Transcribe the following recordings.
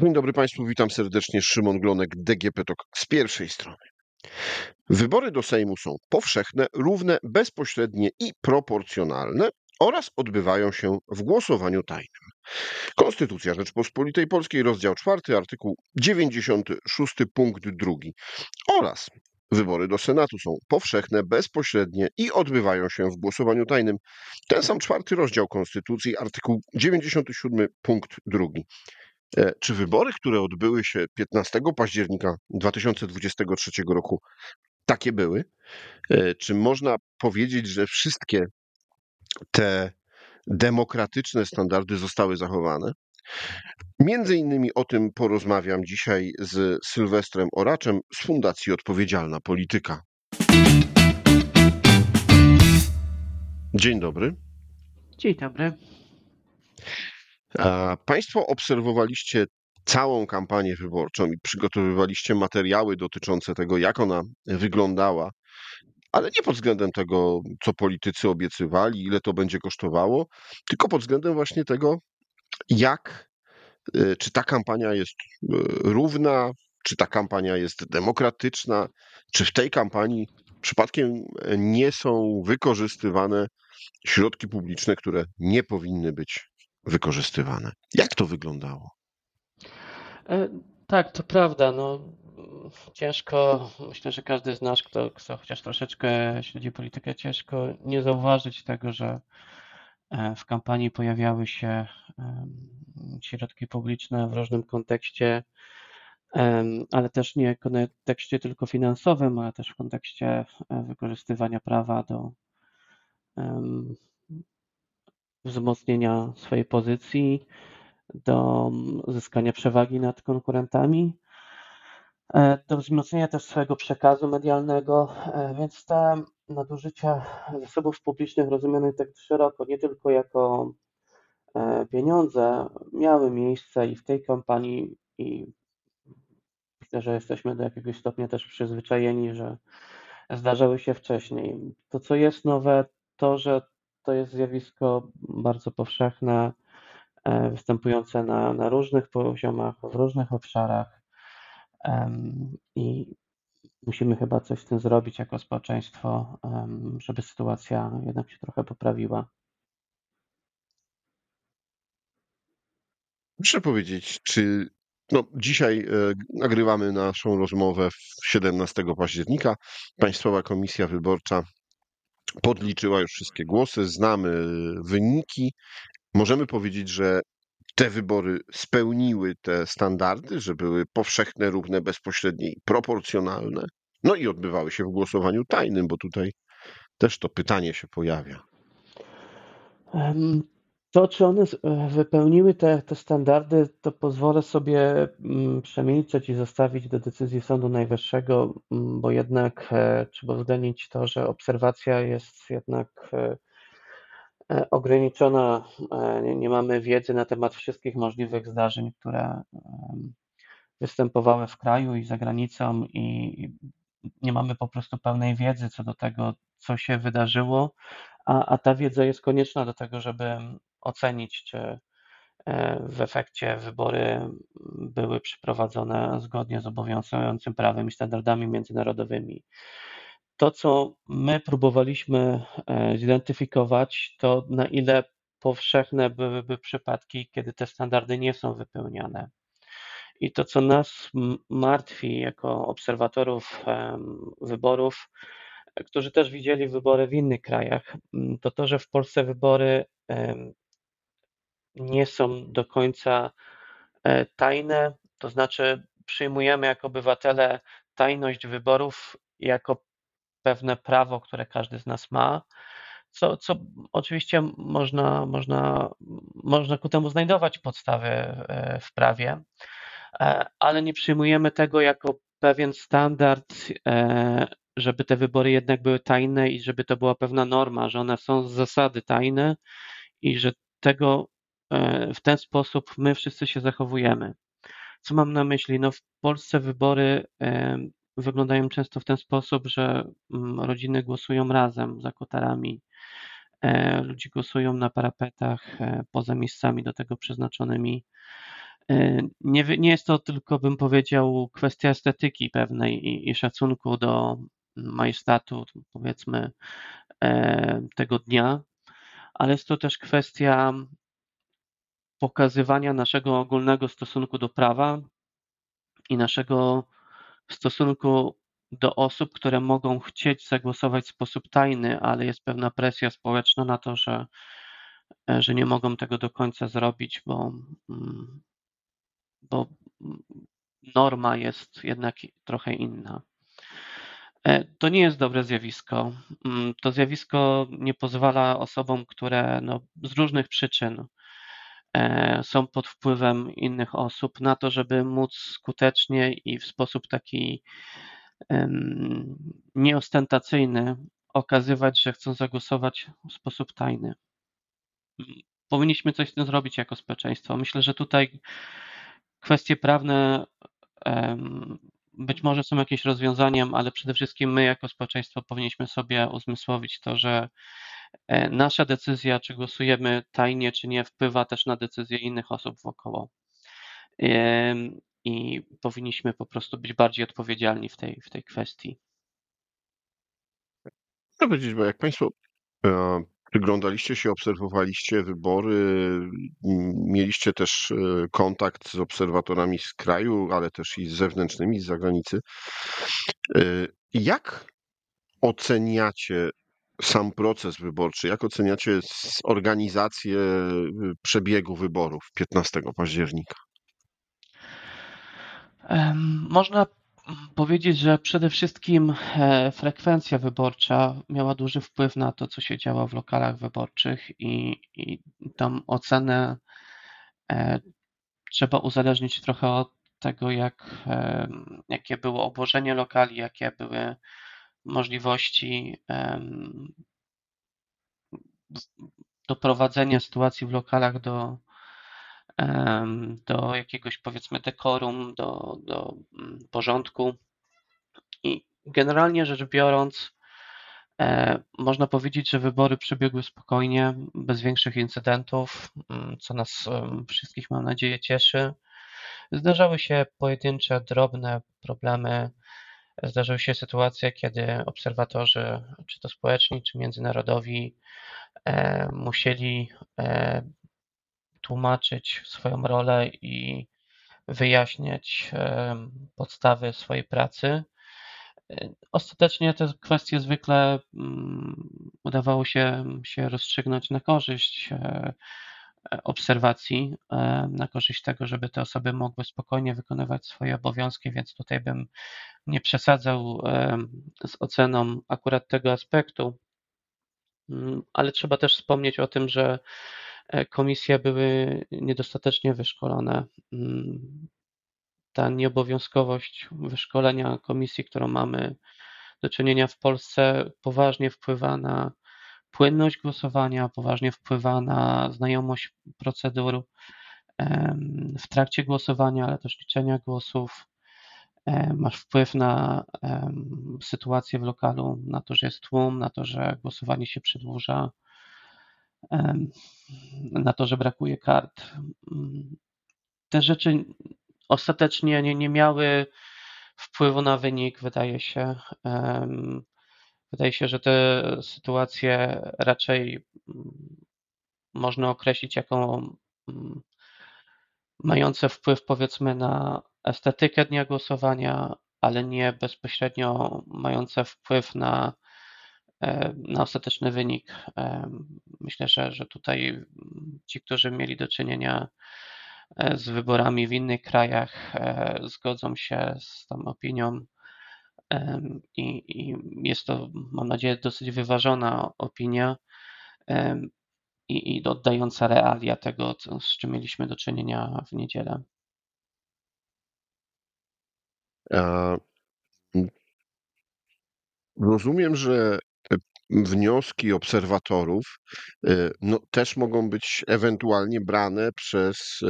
Dzień dobry Państwu, witam serdecznie. Szymon Glonek, DGP TOK z pierwszej strony. Wybory do Sejmu są powszechne, równe, bezpośrednie i proporcjonalne oraz odbywają się w głosowaniu tajnym. Konstytucja Rzeczpospolitej Polskiej, rozdział 4, artykuł 96, punkt 2 oraz Wybory do Senatu są powszechne, bezpośrednie i odbywają się w głosowaniu tajnym. Ten sam czwarty rozdział Konstytucji, artykuł 97, punkt 2. E, czy wybory, które odbyły się 15 października 2023 roku, takie były? E, czy można powiedzieć, że wszystkie te demokratyczne standardy zostały zachowane? Między innymi o tym porozmawiam dzisiaj z Sylwestrem Oraczem z Fundacji Odpowiedzialna Polityka. Dzień dobry. Dzień dobry. Państwo obserwowaliście całą kampanię wyborczą i przygotowywaliście materiały dotyczące tego, jak ona wyglądała, ale nie pod względem tego, co politycy obiecywali, ile to będzie kosztowało, tylko pod względem właśnie tego, jak, y, czy ta kampania jest y, równa, czy ta kampania jest demokratyczna, czy w tej kampanii przypadkiem nie są wykorzystywane środki publiczne, które nie powinny być wykorzystywane. Jak to wyglądało? E, tak, to prawda. No, ciężko, myślę, że każdy z nas, kto, kto chociaż troszeczkę śledzi politykę, ciężko nie zauważyć tego, że e, w kampanii pojawiały się środki publiczne w różnym kontekście, ale też nie w kontekście tylko finansowym, ale też w kontekście e, wykorzystywania prawa do wzmocnienia swojej pozycji, do zyskania przewagi nad konkurentami, e, do wzmocnienia też swojego przekazu medialnego, e, więc te nadużycia zasobów publicznych rozumiane tak szeroko, nie tylko jako e, pieniądze, miały miejsce i w tej kampanii i myślę, że jesteśmy do jakiegoś stopnia też przyzwyczajeni, że zdarzały się wcześniej. To, co jest nowe, to, że to jest zjawisko bardzo powszechne, e, występujące na, na różnych poziomach, w różnych obszarach i musimy chyba coś z tym zrobić jako społeczeństwo, żeby sytuacja jednak się trochę poprawiła. Muszę powiedzieć, czy no, dzisiaj e, nagrywamy naszą rozmowę 17 października. Państwowa Komisja Wyborcza podliczyła już wszystkie głosy, znamy wyniki. Możemy powiedzieć, że te wybory spełniły te standardy, że były powszechne, równe, bezpośrednie i proporcjonalne. No i odbywały się w głosowaniu tajnym, bo tutaj też to pytanie się pojawia. To, czy one e, wypełniły te, te standardy, to pozwolę sobie mm, przemilczeć i zostawić do decyzji Sądu Najwyższego, mm, bo jednak e, trzeba uwzględnić to, że obserwacja jest jednak e, ograniczona. Nie, nie mamy wiedzy na temat wszystkich możliwych zdarzeń, które występowały w kraju i za granicą, i nie mamy po prostu pełnej wiedzy co do tego, co się wydarzyło, a, a ta wiedza jest konieczna do tego, żeby ocenić, czy e, w efekcie wybory były przeprowadzone zgodnie z obowiązującym prawem i standardami międzynarodowymi. To, co my próbowaliśmy e, zidentyfikować, to na ile powszechne byłyby przypadki, kiedy te standardy nie są wypełniane. I to, co nas martwi jako obserwatorów wyborów, którzy też widzieli wybory w innych krajach, to to, że w Polsce wybory nie są do końca e, tajne, to znaczy przyjmujemy jako obywatele tajność wyborów jako pewne prawo, które każdy z nas ma, co, co oczywiście można, można, można ku temu znajdować podstawy e, w prawie, e, ale nie przyjmujemy tego jako pewien standard, żeby te wybory jednak były tajne i żeby to była pewna norma, że one są z zasady tajne i że tego w ten sposób my wszyscy się zachowujemy. Co mam na myśli? No w Polsce wybory e, wyglądają często w ten sposób, że mm, rodziny głosują razem za kotarami. E, ludzie głosują na parapetach poza miejscami do tego przeznaczonymi. Nie, nie jest to tylko, bym powiedział, kwestia estetyki pewnej i, i szacunku do majestatu, powiedzmy, tego dnia, ale jest to też kwestia pokazywania naszego ogólnego stosunku do prawa i naszego stosunku do osób, które mogą chcieć zagłosować w sposób tajny, ale jest pewna presja społeczna na to, że, że nie mogą tego do końca zrobić, bo, bo norma jest jednak trochę inna. E, to nie jest dobre zjawisko. To zjawisko nie pozwala osobom, które no, z różnych przyczyn E, są pod wpływem innych osób na to, żeby móc skutecznie i w sposób taki nieostentacyjny okazywać, że chcą zagłosować w sposób tajny. Powinniśmy coś z tym zrobić jako społeczeństwo. Myślę, że tutaj kwestie prawne być może są jakieś rozwiązaniem, ale przede wszystkim my jako społeczeństwo powinniśmy sobie uzmysłowić to, że E, nasza decyzja, czy głosujemy tajnie, czy nie, wpływa też na decyzje innych osób wokoło. I powinniśmy po prostu być bardziej odpowiedzialni w tej, w tej kwestii. Chcę powiedzieć, bo jak Państwo e, przyglądaliście się, obserwowaliście wybory, mieliście też e, kontakt z obserwatorami z kraju, ale też i z zewnętrznymi, z zagranicy. Jak oceniacie sam proces wyborczy, jak oceniacie organizację y, przebiegu wyborów 15 października? Można powiedzieć, że przede wszystkim e, frekwencja wyborcza miała duży wpływ na to, co się działo w lokalach wyborczych i, i tą ocenę e, trzeba uzależnić trochę od tego, jak, jakie było obłożenie lokali, jakie były możliwości doprowadzenia sytuacji w lokalach do, do jakiegoś powiedzmy dekorum, do, do mm, porządku. I generalnie rzecz biorąc, e, można powiedzieć, że wybory przebiegły spokojnie, bez większych incydentów, mm, co nas wszystkich, mam nadzieję, cieszy. Zdarzały się pojedyncze, drobne problemy, Zdarzyły się sytuacje, kiedy obserwatorzy, czy to społeczni, czy międzynarodowi, e, musieli e, tłumaczyć swoją rolę i wyjaśniać e, podstawy swojej pracy. Ostatecznie te kwestie zwykle mm, udawało się, się rozstrzygnąć na korzyść obserwacji, na korzyść tego, żeby te osoby mogły spokojnie wykonywać swoje obowiązki, więc tutaj bym nie przesadzał z oceną akurat tego aspektu, mm, ale trzeba też wspomnieć o tym, że e, komisje były niedostatecznie wyszkolone. Mm, ta nieobowiązkowość wyszkolenia komisji, którą mamy do czynienia w Polsce, poważnie wpływa na płynność głosowania, poważnie wpływa na znajomość procedur w trakcie głosowania, ale też liczenia głosów. Masz wpływ na sytuację w lokalu, na to, że jest tłum, na to, że głosowanie się przedłuża, na to, że brakuje kart. Te rzeczy ostatecznie nie, nie miały wpływu na wynik, wydaje się. Wydaje się, że te sytuacje raczej można określić jako mające wpływ powiedzmy na estetykę dnia głosowania, ale nie bezpośrednio mające wpływ na, e, na ostateczny wynik. E, myślę, że, że tutaj ci, którzy mieli do czynienia e, z wyborami w innych krajach, zgodzą się z tą opinią. I, I, jest to, mam nadzieję, dosyć wyważona opinia i, i oddająca realia tego, co, z czym mieliśmy do czynienia w niedzielę. Rozumiem, że wnioski obserwatorów e, no, też mogą być ewentualnie brane przez e,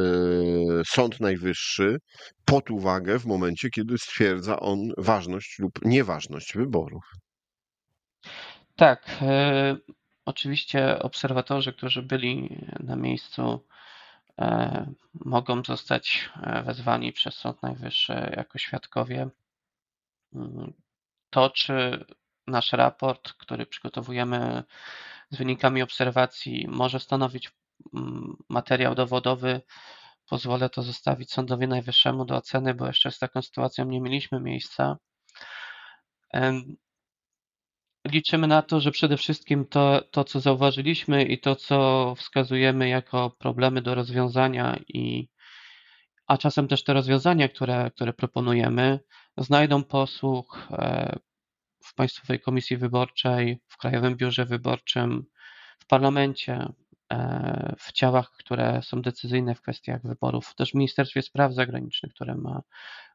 Sąd Najwyższy pod uwagę w momencie, kiedy stwierdza on ważność lub nieważność wyborów. Tak. E, oczywiście obserwatorzy, którzy byli na miejscu, mogą zostać wezwani przez Sąd Najwyższy jako świadkowie. Mm, to, czy nasz raport, który przygotowujemy z wynikami obserwacji, może stanowić mm, materiał dowodowy, pozwolę to zostawić Sądowi Najwyższemu do oceny, bo jeszcze z taką sytuacją nie mieliśmy miejsca. Liczymy na to, że przede wszystkim to, to, co zauważyliśmy i to, co wskazujemy jako problemy do rozwiązania, i, a czasem też te rozwiązania, które, które proponujemy, znajdą posłuch e, w Państwowej Komisji Wyborczej, w Krajowym Biurze Wyborczym, w parlamencie, e, w ciałach, które są decyzyjne w kwestiach wyborów, też w Ministerstwie Spraw Zagranicznych, które ma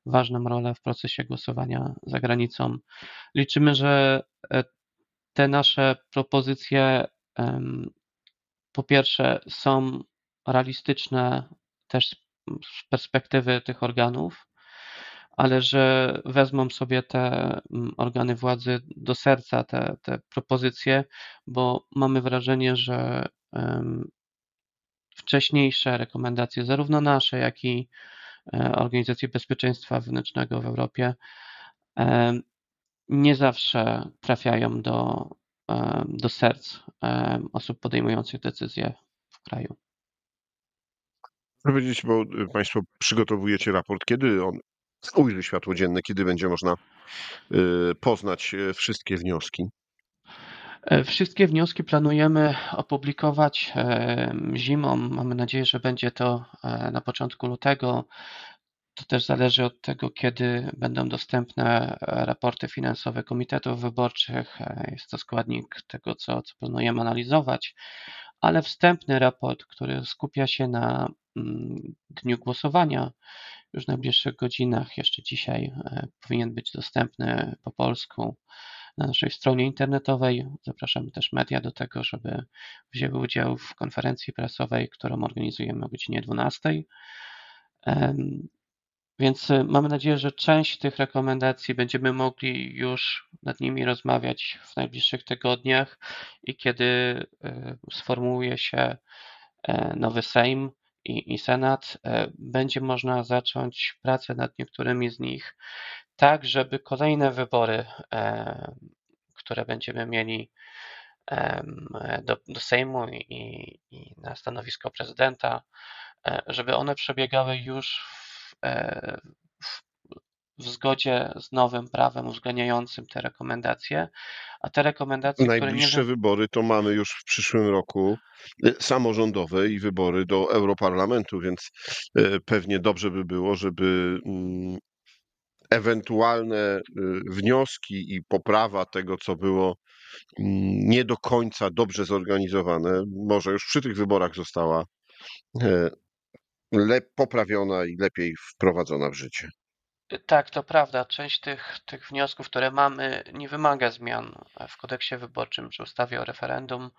ważną rolę w procesie głosowania za granicą. Liczymy, że e, te nasze propozycje po pierwsze są realistyczne też z perspektywy tych organów, ale że wezmą sobie te mm, organy władzy do serca, te, te propozycje, bo mamy wrażenie, że wcześniejsze rekomendacje, zarówno nasze, jak i e, Organizacji Bezpieczeństwa Wewnętrznego w Europie, nie zawsze trafiają do, do serc osób podejmujących decyzje w kraju. Powiedzieć, bo y, Państwo przygotowujecie raport, kiedy on ujrzy światło dzienne, kiedy będzie można y, poznać y, wszystkie wnioski? E, wszystkie wnioski planujemy opublikować zimą. Mamy nadzieję, że będzie to e, na początku lutego. To też zależy od tego, kiedy będą dostępne e, raporty finansowe komitetów wyborczych. Jest to składnik tego, co, co planujemy analizować, ale wstępny raport, który skupia się na mm, dniu głosowania, już w najbliższych godzinach, jeszcze dzisiaj, e, powinien być dostępny po polsku na naszej stronie internetowej. Zapraszamy też media do tego, żeby wzięły udział w konferencji prasowej, którą organizujemy o godzinie 12. Więc e, mamy nadzieję, że część tych rekomendacji będziemy mogli już nad nimi rozmawiać w najbliższych tygodniach i kiedy e, sformułuje się nowy Sejm, i, i Senat, e, będzie można zacząć pracę nad niektórymi z nich, tak żeby kolejne wybory, e, które będziemy mieli do, do Sejmu i, i na stanowisko prezydenta, e, żeby one przebiegały już w, w zgodzie z nowym prawem uwzględniającym te rekomendacje, a te rekomendacje, Najbliższe które nie... wybory to mamy już w przyszłym roku y, samorządowe i wybory do Europarlamentu, więc y, pewnie dobrze by było, żeby mm, ewentualne wnioski i poprawa tego, co było mm, nie do końca dobrze zorganizowane, może już przy tych wyborach została poprawiona i lepiej wprowadzona w życie. Tak, to prawda. Część tych, tych wniosków, które mamy, nie wymaga zmian w kodeksie wyborczym czy ustawie o referendum.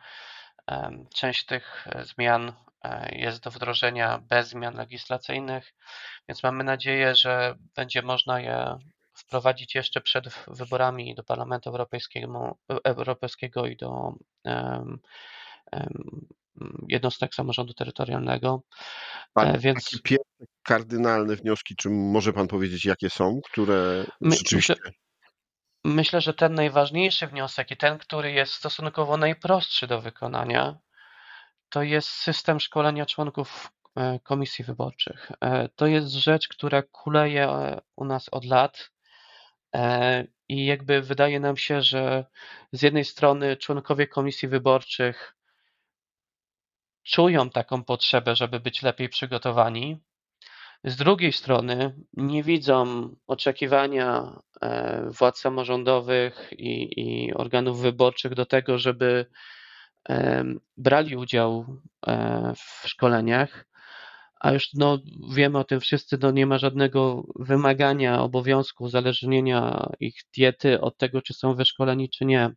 Część tych e, zmian e, jest do wdrożenia bez zmian legislacyjnych, więc mamy nadzieję, że będzie można je wprowadzić jeszcze przed wyborami do Parlamentu Europejskiego, Europejskiego i do um, um, jednostek samorządu terytorialnego. E, więc... Takie pierwsze kardynalne wnioski, czy może Pan powiedzieć, jakie są, które My, rzeczywiście... Myślę, myślę, że ten najważniejszy wniosek i ten, który jest stosunkowo najprostszy do wykonania, to jest system szkolenia członków e, komisji wyborczych. E, to jest rzecz, która kuleje u nas od lat i jakby wydaje nam się, że z jednej strony członkowie komisji wyborczych czują taką potrzebę, żeby być lepiej przygotowani. Z drugiej strony nie widzą oczekiwania e, władz samorządowych i, i organów wyborczych do tego, żeby e, brali udział e, w szkoleniach, a już no, wiemy o tym wszyscy, no nie ma żadnego wymagania, obowiązku uzależnienia ich diety od tego, czy są wyszkoleni, czy nie.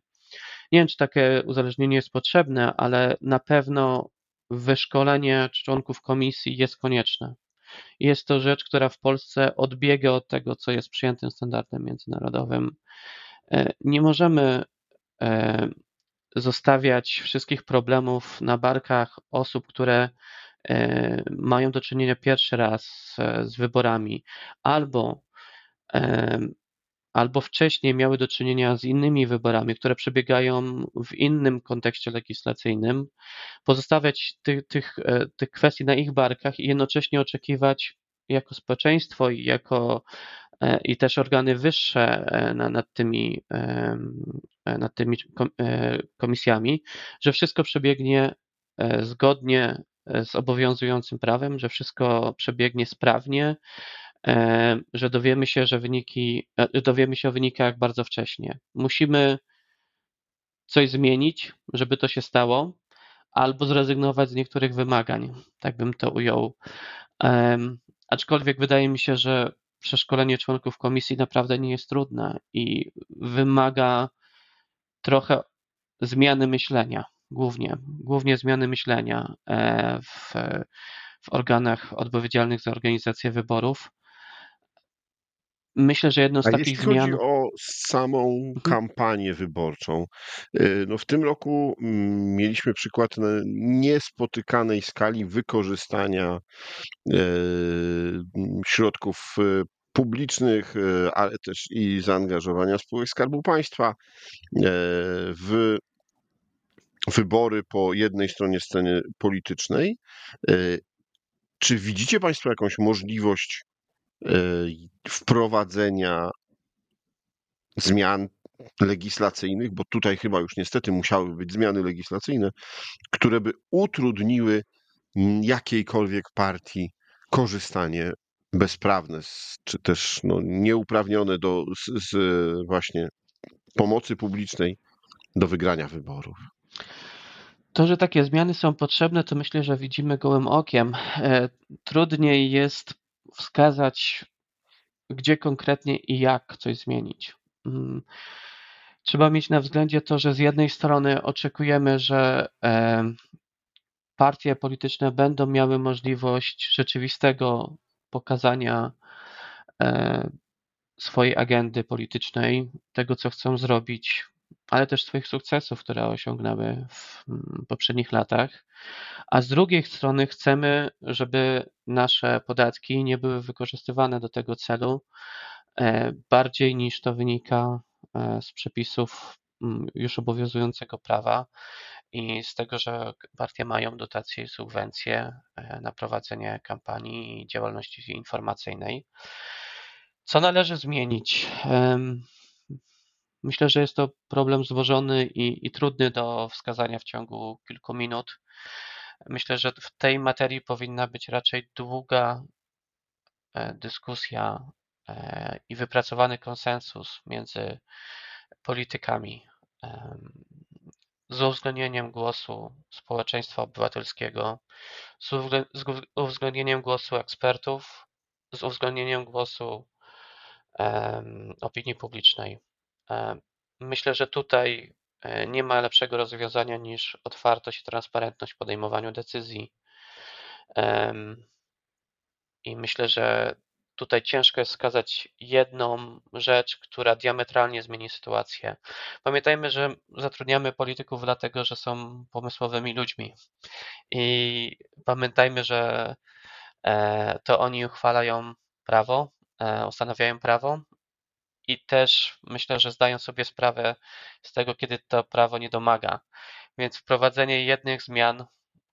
Nie wiem, czy takie uzależnienie jest potrzebne, ale na pewno wyszkolenie członków komisji jest konieczne. Jest to rzecz, która w Polsce odbiega od tego, co jest przyjętym standardem międzynarodowym. E, nie możemy e, zostawiać wszystkich problemów na barkach osób, które e, mają do czynienia pierwszy raz z, z wyborami albo albo wcześniej miały do czynienia z innymi wyborami, które przebiegają w innym kontekście legislacyjnym, pozostawiać tych, tych, e, tych kwestii na ich barkach i jednocześnie oczekiwać jako społeczeństwo i jako e, i też organy wyższe e, nad tymi, nad tymi komisjami, że wszystko przebiegnie zgodnie z obowiązującym prawem, że wszystko przebiegnie sprawnie, że dowiemy się, że wyniki, e, dowiemy się o wynikach bardzo wcześnie. Musimy coś zmienić, żeby to się stało, albo zrezygnować z niektórych wymagań, tak bym to ujął. Aczkolwiek wydaje mi się, że przeszkolenie członków komisji naprawdę nie jest trudne i wymaga trochę zmiany myślenia, głównie, głównie zmiany myślenia e, w, w organach odpowiedzialnych za organizację wyborów. Myślę, że jedną z A takich jeśli zmian. chodzi o samą Mhm. kampanię wyborczą, y, no w tym roku mm, mieliśmy przykład niespotykanej skali wykorzystania y, środków y, publicznych, ale też i zaangażowania spółek Skarbu Państwa w wybory po jednej stronie sceny politycznej. Czy widzicie Państwo jakąś możliwość wprowadzenia zmian legislacyjnych, bo tutaj chyba już niestety musiały być zmiany legislacyjne, które by utrudniły jakiejkolwiek partii korzystanie bezprawne, czy też no, nieuprawnione do z, z właśnie pomocy publicznej do wygrania wyborów. To, że takie zmiany są potrzebne, to myślę, że widzimy gołym okiem. E, trudniej jest wskazać, gdzie konkretnie i jak coś zmienić. Mm. Trzeba mieć na względzie to, że z jednej strony oczekujemy, że partie polityczne będą miały możliwość rzeczywistego pokazania e, swojej agendy politycznej, tego co chcą zrobić, ale też swoich sukcesów, które osiągnęły w mm, poprzednich latach. A z drugiej strony chcemy, żeby nasze podatki nie były wykorzystywane do tego celu e, bardziej niż to wynika e, z przepisów mm, już obowiązującego prawa i z tego, że partie mają dotacje i subwencje e, na prowadzenie kampanii i działalności informacyjnej. Co należy zmienić? Myślę, że jest to problem złożony i, i trudny do wskazania w ciągu kilku minut. Myślę, że w tej materii powinna być raczej długa e, dyskusja e, i wypracowany konsensus między politykami z uwzględnieniem głosu społeczeństwa obywatelskiego, z uwzględnieniem głosu ekspertów, z uwzględnieniem głosu opinii publicznej. Myślę, że tutaj e, nie ma lepszego rozwiązania niż otwartość i transparentność w podejmowaniu decyzji. I myślę, że tutaj ciężko jest wskazać jedną rzecz, która diametralnie zmieni sytuację. Pamiętajmy, że zatrudniamy polityków dlatego, że są pomysłowymi ludźmi. I pamiętajmy, że e, to oni uchwalają prawo, e, ustanawiają prawo, i też myślę, że zdają sobie sprawę z tego, kiedy to prawo nie domaga. Więc wprowadzenie jednych zmian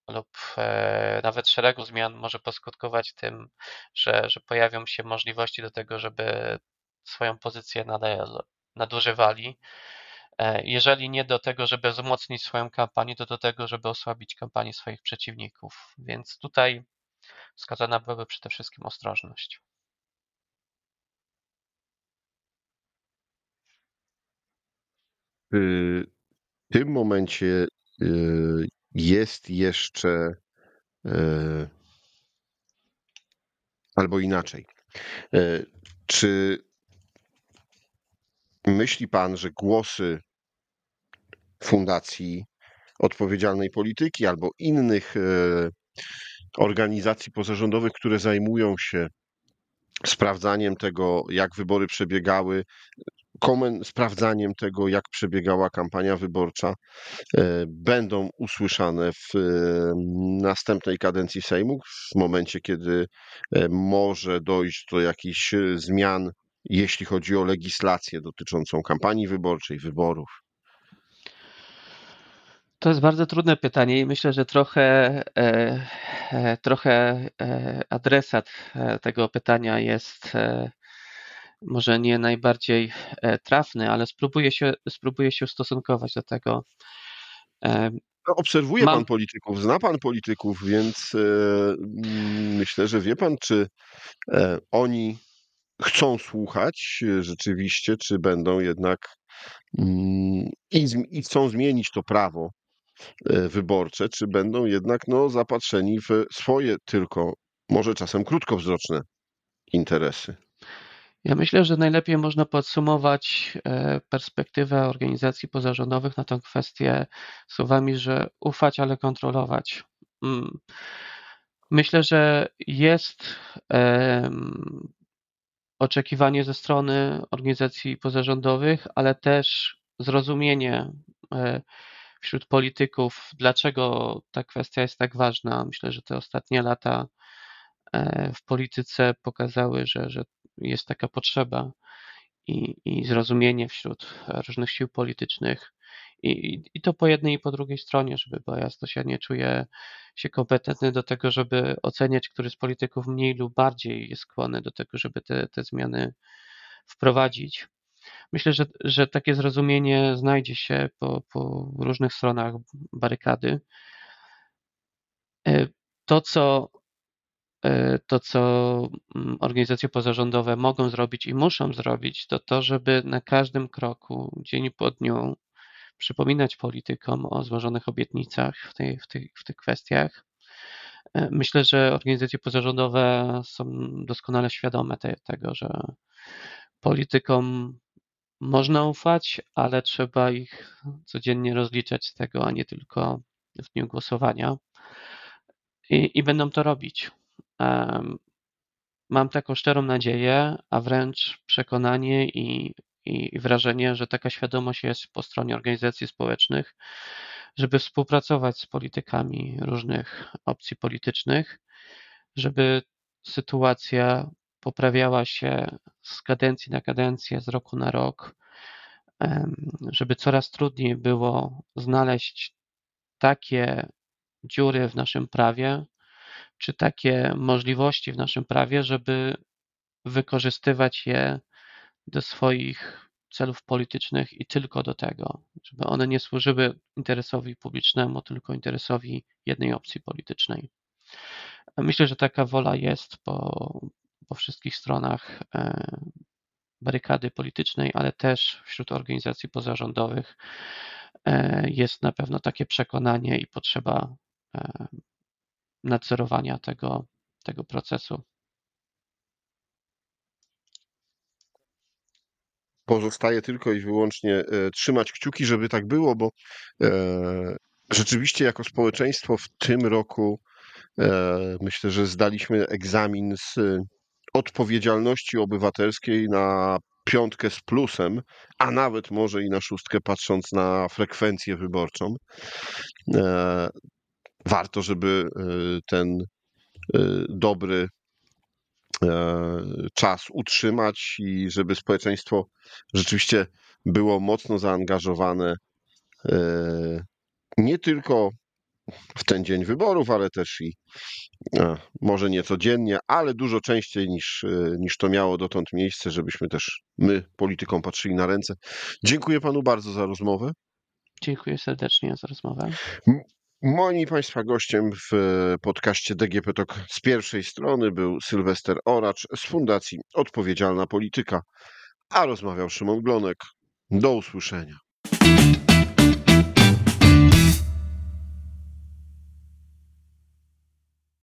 lub e, nawet szeregu zmian może poskutkować tym, że, że pojawią się możliwości do tego, żeby swoją pozycję nadużywali. E, jeżeli nie do tego, żeby wzmocnić swoją kampanię, to do tego, żeby osłabić kampanię swoich przeciwników. Więc tutaj wskazana byłaby przede wszystkim ostrożność. W tym momencie y, jest jeszcze y, albo inaczej. Y, czy myśli pan, że głosy fundacji odpowiedzialnej polityki albo innych organizacji pozarządowych, które zajmują się sprawdzaniem tego, jak wybory przebiegały, komen- sprawdzaniem tego, jak przebiegała kampania wyborcza, e, będą usłyszane w e, następnej kadencji Sejmu, w momencie, kiedy e, może dojść do jakichś zmian, jeśli chodzi o legislację dotyczącą kampanii wyborczej, wyborów. To jest bardzo trudne pytanie i myślę, że trochę, trochę adresat tego pytania jest może nie najbardziej e, trafny, ale spróbuję się, spróbuję się ustosunkować do tego. E, No, Obserwuje Mam- pan polityków, zna pan polityków, więc e, myślę, że wie pan, czy oni chcą słuchać rzeczywiście, czy będą jednak i, i chcą zmienić to prawo wyborcze, czy będą jednak no, zapatrzeni w swoje tylko, może czasem krótkowzroczne interesy. Ja myślę, że najlepiej można podsumować e, perspektywę organizacji pozarządowych na tę kwestię słowami, że ufać, ale kontrolować. Mm. Myślę, że jest oczekiwanie ze strony organizacji pozarządowych, ale też zrozumienie e, wśród polityków, dlaczego ta kwestia jest tak ważna. Myślę, że te ostatnie lata e, w polityce pokazały, że, że jest taka potrzeba i, i zrozumienie wśród różnych sił politycznych. I, i- to po jednej i po drugiej stronie, żeby jasność. Ja nie czuję się kompetentny do tego, żeby oceniać, który z polityków mniej lub bardziej jest skłonny do tego, żeby te, te zmiany wprowadzić. Myślę, że, że takie zrozumienie znajdzie się po, po różnych stronach barykady. E, To, co E, to, co mm, organizacje pozarządowe mogą zrobić i muszą zrobić, to to, żeby na każdym kroku, dzień po dniu, przypominać politykom o złożonych obietnicach w, tej, w, tych, w tych kwestiach. E, Myślę, że organizacje pozarządowe są doskonale świadome te, tego, że politykom można ufać, ale trzeba ich codziennie rozliczać z tego, a nie tylko w dniu głosowania. I, i będą to robić. Mam taką szczerą nadzieję, a wręcz przekonanie i, i wrażenie, że taka świadomość jest po stronie organizacji społecznych, żeby współpracować z politykami różnych opcji politycznych, żeby sytuacja poprawiała się z kadencji na kadencję, z roku na rok, żeby coraz trudniej było znaleźć takie dziury w naszym prawie, czy takie możliwości w naszym prawie, żeby wykorzystywać je do swoich celów politycznych i tylko do tego, żeby one nie służyły interesowi publicznemu, tylko interesowi jednej opcji politycznej. Myślę, że taka wola jest po, po wszystkich stronach e, barykady politycznej, ale też wśród organizacji pozarządowych e, jest na pewno takie przekonanie i potrzeba e, nadzorowania tego, tego procesu. Pozostaje tylko i wyłącznie e, trzymać kciuki, żeby tak było, bo e, rzeczywiście jako społeczeństwo w tym roku e, myślę, że zdaliśmy egzamin z odpowiedzialności obywatelskiej na piątkę z plusem, a nawet może i na szóstkę, patrząc na frekwencję wyborczą. Warto, żeby e, ten e, dobry e, czas utrzymać i żeby społeczeństwo rzeczywiście było mocno zaangażowane nie tylko w ten dzień wyborów, ale też i może nie codziennie, ale dużo częściej niż, niż to miało dotąd miejsce, żebyśmy też my, politykom, patrzyli na ręce. Dziękuję panu bardzo za rozmowę. Dziękuję serdecznie za rozmowę. Moim Państwa gościem w e, podcaście DGP Talk z pierwszej strony był Sylwester Oracz z Fundacji Odpowiedzialna Polityka, a rozmawiał Szymon Glonek. Do usłyszenia.